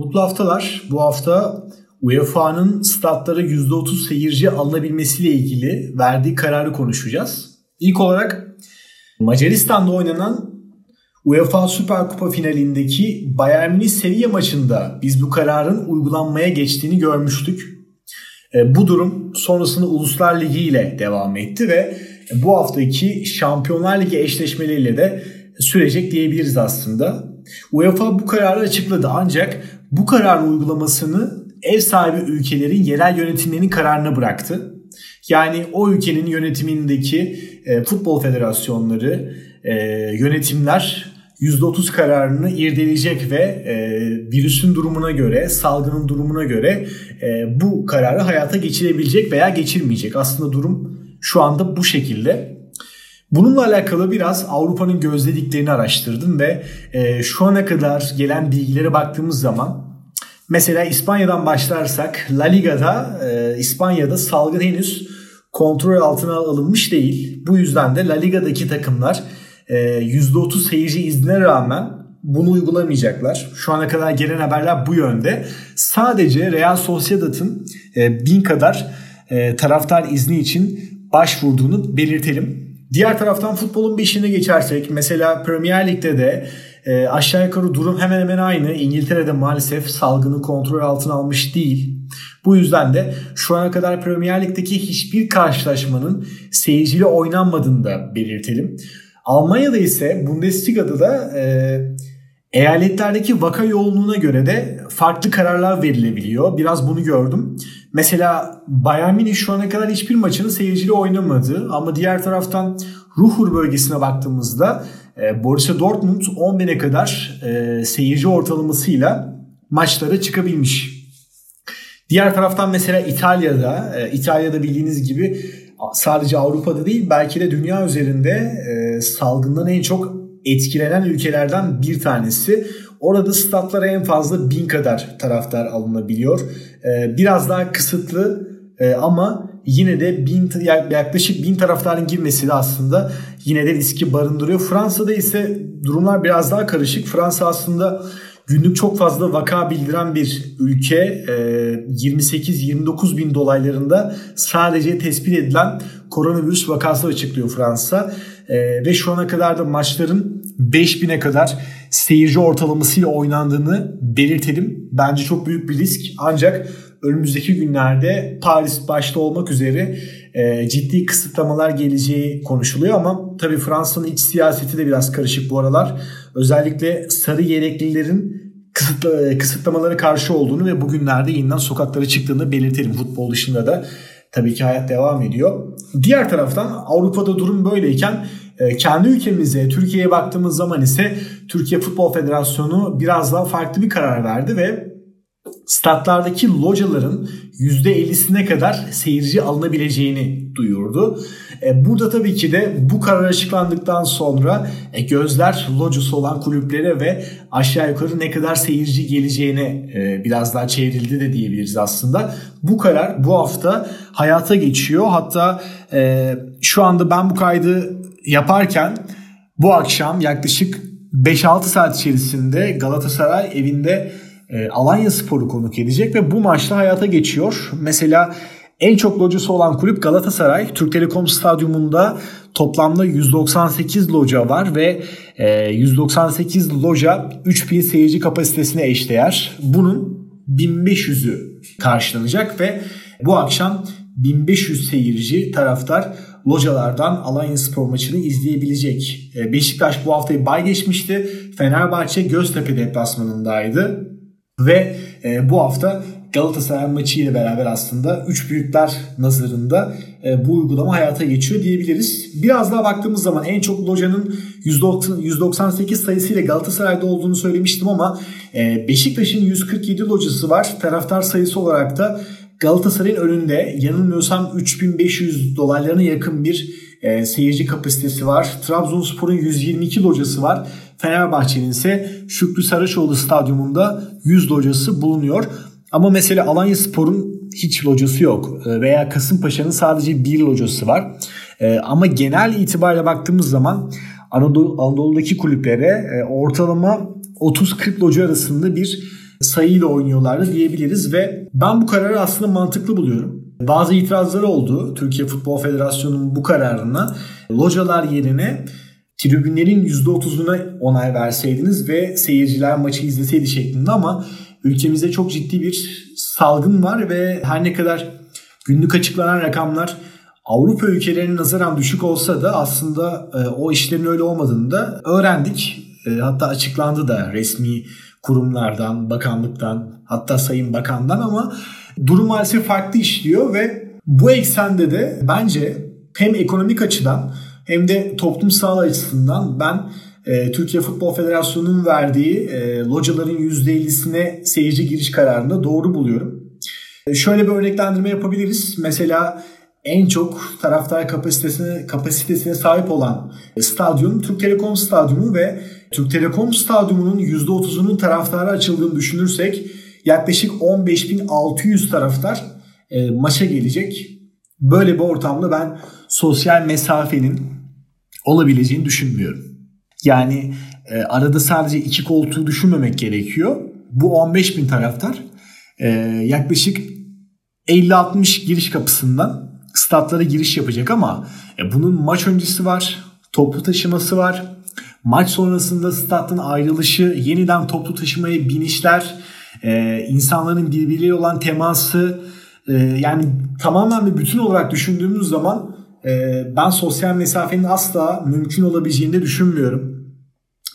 Mutlu haftalar. Bu hafta UEFA'nın statlara %30 seyirci alınabilmesiyle ilgili verdiği kararı konuşacağız. İlk olarak Macaristan'da oynanan UEFA Süper Kupa finalindeki Bayern Münih Sevilla maçında biz bu kararın uygulanmaya geçtiğini görmüştük. E, bu durum sonrasında Uluslar Ligi ile devam etti ve bu haftaki Şampiyonlar Ligi eşleşmeleriyle de sürecek diyebiliriz aslında. UEFA bu kararı açıkladı ancak bu kararın uygulamasını ev sahibi ülkelerin yerel yönetimlerinin kararına bıraktı. Yani o ülkenin yönetimindeki e, futbol federasyonları, e, yönetimler %30 kararını irdeleyecek ve e, virüsün durumuna göre, salgının durumuna göre e, bu kararı hayata geçirebilecek veya geçirmeyecek. Aslında durum şu anda bu şekilde. Bununla alakalı biraz Avrupa'nın gözlediklerini araştırdım ve e, şu ana kadar gelen bilgilere baktığımız zaman mesela İspanya'dan başlarsak La Liga'da e, İspanya'da salgın henüz kontrol altına alınmış değil. Bu yüzden de La Liga'daki takımlar %30 ee, seyirci iznine rağmen bunu uygulamayacaklar. Şu ana kadar gelen haberler bu yönde. Sadece Real Sociedad'ın e, bin kadar e, taraftar izni için başvurduğunu belirtelim. Diğer taraftan futbolun beşine geçersek mesela Premier Lig'de de e, aşağı yukarı durum hemen hemen aynı. İngiltere'de maalesef salgını kontrol altına almış değil. Bu yüzden de şu ana kadar Premier Lig'deki hiçbir karşılaşmanın seyirciyle oynanmadığını da belirtelim. Almanya'da ise Bundesliga'da da e, eyaletlerdeki vaka yoğunluğuna göre de farklı kararlar verilebiliyor. Biraz bunu gördüm. Mesela Bayern Münih şu ana kadar hiçbir maçını seyirciyle oynamadı. Ama diğer taraftan Ruhr bölgesine baktığımızda e, Borussia Dortmund 10 bine kadar e, seyirci ortalamasıyla maçlara çıkabilmiş. Diğer taraftan mesela İtalya'da, e, İtalya'da bildiğiniz gibi sadece Avrupa'da değil belki de dünya üzerinde salgından en çok etkilenen ülkelerden bir tanesi. Orada statlara en fazla bin kadar taraftar alınabiliyor. E, biraz daha kısıtlı e, ama yine de bin, yaklaşık bin taraftarın girmesi de aslında yine de riski barındırıyor. Fransa'da ise durumlar biraz daha karışık. Fransa aslında günlük çok fazla vaka bildiren bir ülke. 28-29 e, bin dolaylarında sadece tespit edilen koronavirüs vakası açıklıyor Fransa. E, ve şu ana kadar da maçların 5000'e kadar seyirci ortalamasıyla oynandığını belirtelim. Bence çok büyük bir risk ancak önümüzdeki günlerde Paris başta olmak üzere e, ciddi kısıtlamalar geleceği konuşuluyor ama tabii Fransa'nın iç siyaseti de biraz karışık bu aralar. Özellikle sarı yeleklilerin kısıtla, kısıtlamalara karşı olduğunu ve bugünlerde yeniden sokaklara çıktığını belirtelim. Futbol dışında da tabii ki hayat devam ediyor. Diğer taraftan Avrupa'da durum böyleyken e, kendi ülkemize, Türkiye'ye baktığımız zaman ise Türkiye Futbol Federasyonu biraz daha farklı bir karar verdi ve statlardaki locaların %50'sine kadar seyirci alınabileceğini duyurdu. E, burada tabii ki de bu karar açıklandıktan sonra e, gözler locası olan kulüplere ve aşağı yukarı ne kadar seyirci geleceğine e, biraz daha çevrildi de diyebiliriz aslında. Bu karar bu hafta hayata geçiyor. Hatta şu anda ben bu kaydı yaparken bu akşam yaklaşık 5-6 saat içerisinde Galatasaray evinde e, Alanya Spor'u konuk edecek ve bu maçta hayata geçiyor. Mesela en çok locası olan kulüp Galatasaray. Türk Telekom Stadyumunda toplamda 198 loca var ve 198 e, loca 3000 seyirci kapasitesine eşdeğer. Bunun 1500'ü karşılanacak ve bu akşam 1500 seyirci taraftar localardan Alanya Spor maçını izleyebilecek. E, Beşiktaş bu haftayı bay geçmişti. Fenerbahçe Göztepe deplasmanındaydı. Ve e, bu hafta Galatasaray maçı ile beraber aslında üç büyükler nazarında e, bu uygulama hayata geçiyor diyebiliriz. Biraz daha baktığımız zaman en çok locanın 198 sayısıyla Galatasaray'da olduğunu söylemiştim ama e, Beşiktaş'ın 147 locası var. Taraftar sayısı olarak da Galatasaray'ın önünde yanılmıyorsam 3500 dolarlarına yakın bir e, seyirci kapasitesi var. Trabzonspor'un 122 locası var. Fenerbahçe'nin ise Şükrü Saraçoğlu stadyumunda 100 locası bulunuyor. Ama mesela Alanya Spor'un hiç locası yok e, veya Kasımpaşa'nın sadece bir locası var. E, ama genel itibariyle baktığımız zaman Anadolu, Anadolu'daki kulüplere e, ortalama 30-40 loca arasında bir sayıyla oynuyorlardı diyebiliriz ve ben bu kararı aslında mantıklı buluyorum. Bazı itirazları oldu Türkiye Futbol Federasyonu'nun bu kararına. Localar yerine tribünlerin %30'una onay verseydiniz ve seyirciler maçı izleseydi şeklinde ama ülkemizde çok ciddi bir salgın var ve her ne kadar günlük açıklanan rakamlar Avrupa ülkelerinin nazaran düşük olsa da aslında e, o işlerin öyle olmadığını da öğrendik. E, hatta açıklandı da resmi kurumlardan, bakanlıktan, hatta Sayın Bakan'dan ama durum maalesef farklı işliyor ve bu eksende de bence hem ekonomik açıdan hem de toplum sağlığı açısından ben e, Türkiye Futbol Federasyonu'nun verdiği e, locaların %50'sine seyirci giriş kararını doğru buluyorum. E, şöyle bir örneklendirme yapabiliriz. Mesela en çok taraftar kapasitesine, kapasitesine sahip olan stadyum Türk Telekom Stadyumu ve Türk Telekom Stadyumu'nun %30'unun taraftara açıldığını düşünürsek yaklaşık 15.600 taraftar e, maça gelecek. Böyle bir ortamda ben sosyal mesafenin olabileceğini düşünmüyorum. Yani e, arada sadece iki koltuğu düşünmemek gerekiyor. Bu 15 bin taraftar e, yaklaşık 50-60 giriş kapısından statlara giriş yapacak ama e, bunun maç öncesi var, toplu taşıması var. Maç sonrasında statın ayrılışı, yeniden toplu taşımaya binişler, e, insanların birbirleriyle olan teması e, yani tamamen bir bütün olarak düşündüğümüz zaman e, ben sosyal mesafenin asla mümkün olabileceğini de düşünmüyorum.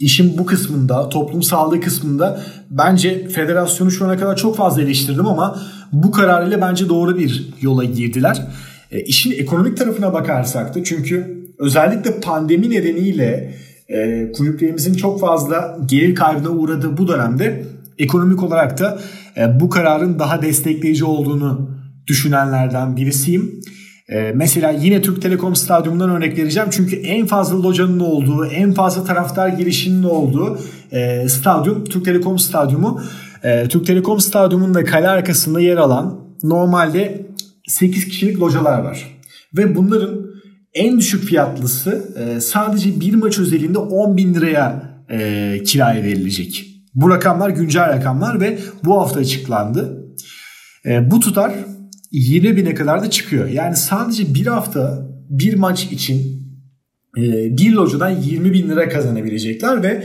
İşin bu kısmında, toplum sağlığı kısmında bence federasyonu şu ana kadar çok fazla eleştirdim ama bu kararıyla bence doğru bir yola girdiler. E, işin ekonomik tarafına bakarsak da çünkü özellikle pandemi nedeniyle e, kulüplerimizin çok fazla gelir kaybına uğradığı bu dönemde ekonomik olarak da e, bu kararın daha destekleyici olduğunu düşünenlerden birisiyim. E, mesela yine Türk Telekom Stadyumu'ndan örnek vereceğim. Çünkü en fazla locanın olduğu, en fazla taraftar girişinin olduğu e, stadyum Türk Telekom Stadyumu. E, Türk Telekom Stadyumu'nun da kale arkasında yer alan normalde 8 kişilik localar var. Ve bunların en düşük fiyatlısı e, sadece bir maç özelinde 10 bin liraya e, kiraya verilecek. Bu rakamlar güncel rakamlar ve bu hafta açıklandı. E, bu tutar 20 bine kadar da çıkıyor. Yani sadece bir hafta bir maç için e, bir locadan 20 bin lira kazanabilecekler ve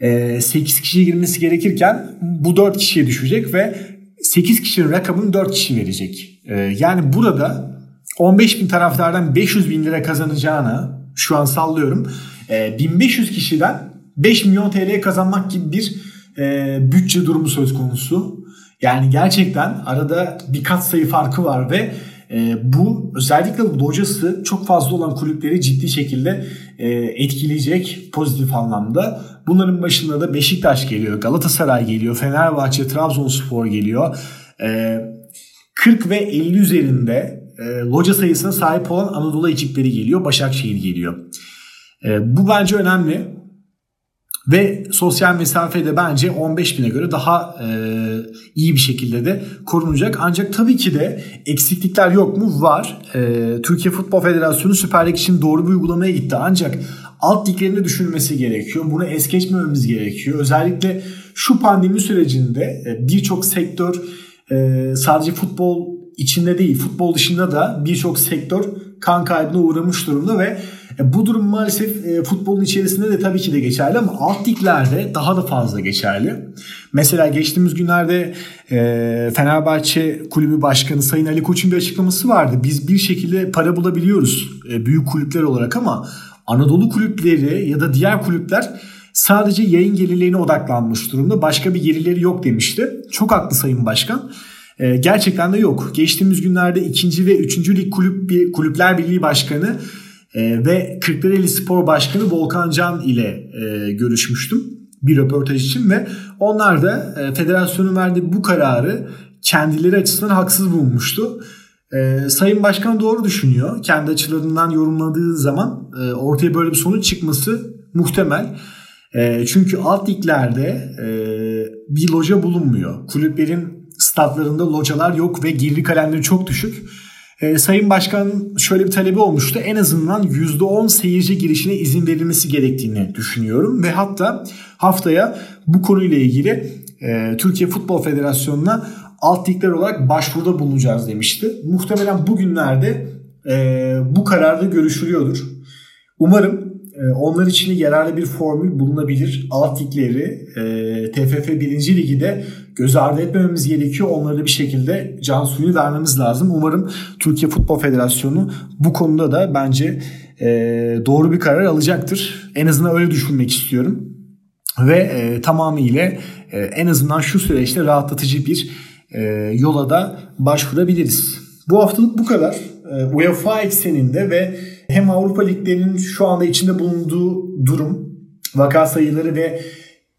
e, 8 kişiye girmesi gerekirken bu 4 kişiye düşecek ve 8 kişinin rakamını 4 kişi verecek. E, yani burada 15 bin taraftardan 500 bin lira kazanacağına şu an sallıyorum e, 1500 kişiden 5 milyon TL kazanmak gibi bir e, bütçe durumu söz konusu. Yani gerçekten arada bir kat sayı farkı var ve e, bu özellikle locası çok fazla olan kulüpleri ciddi şekilde e, etkileyecek pozitif anlamda. Bunların başında da Beşiktaş geliyor, Galatasaray geliyor, Fenerbahçe, Trabzonspor geliyor. E, 40 ve 50 üzerinde e, loca sayısına sahip olan Anadolu ekipleri geliyor, Başakşehir geliyor. E, bu bence önemli. Ve sosyal mesafede bence 15 bine göre daha e, iyi bir şekilde de korunacak. Ancak tabii ki de eksiklikler yok mu? Var. E, Türkiye Futbol Federasyonu Süper Lig için doğru bir uygulamaya gitti. Ancak alt liglerini düşünmesi gerekiyor. Bunu es geçmememiz gerekiyor. Özellikle şu pandemi sürecinde e, birçok sektör e, sadece futbol içinde değil futbol dışında da birçok sektör kan kaybına uğramış durumda ve e, bu durum maalesef e, futbolun içerisinde de tabii ki de geçerli ama alt liglerde daha da fazla geçerli. Mesela geçtiğimiz günlerde e, Fenerbahçe Kulübü Başkanı Sayın Ali Koç'un bir açıklaması vardı. Biz bir şekilde para bulabiliyoruz büyük kulüpler olarak ama Anadolu kulüpleri ya da diğer kulüpler sadece yayın gelirlerine odaklanmış durumda. Başka bir gelirleri yok demişti. Çok haklı Sayın Başkan. gerçekten de yok. Geçtiğimiz günlerde ikinci ve üçüncü lig kulüp kulüpler birliği başkanı e, ve Kırklareli Spor Başkanı Volkan Can ile e, görüşmüştüm bir röportaj için ve onlar da e, federasyonun verdiği bu kararı kendileri açısından haksız bulmuştu. E, Sayın Başkan doğru düşünüyor. Kendi açılarından yorumladığı zaman e, ortaya böyle bir sonuç çıkması muhtemel. E, çünkü alt liglerde e, bir loca bulunmuyor. Kulüplerin statlarında localar yok ve girdi kalemleri çok düşük. E, Sayın Başkan şöyle bir talebi olmuştu. En azından %10 seyirci girişine izin verilmesi gerektiğini düşünüyorum. Ve hatta haftaya bu konuyla ilgili e, Türkiye Futbol Federasyonu'na alt ligler olarak başvuruda bulunacağız demişti. Muhtemelen bugünlerde e, bu kararda görüşülüyordur. Umarım e, onlar için yararlı bir formül bulunabilir. Alt ligleri e, TFF 1. Ligi de göz ardı etmememiz gerekiyor. Onlara da bir şekilde can suyunu vermemiz lazım. Umarım Türkiye Futbol Federasyonu bu konuda da bence e, doğru bir karar alacaktır. En azından öyle düşünmek istiyorum. Ve e, tamamıyla e, en azından şu süreçte rahatlatıcı bir e, yola da başvurabiliriz. Bu haftalık bu kadar. E, UEFA ekseninde ve hem Avrupa liglerinin şu anda içinde bulunduğu durum, vaka sayıları ve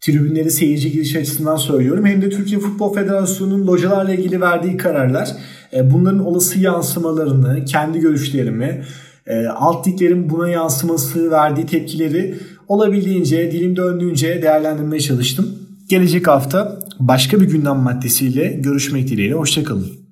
tribünleri seyirci giriş açısından söylüyorum. Hem de Türkiye Futbol Federasyonu'nun localarla ilgili verdiği kararlar, e, bunların olası yansımalarını, kendi görüşlerimi, e, alt liglerin buna yansıması, verdiği tepkileri olabildiğince, dilim döndüğünce değerlendirmeye çalıştım. Gelecek hafta başka bir gündem maddesiyle görüşmek dileğiyle. Hoşçakalın.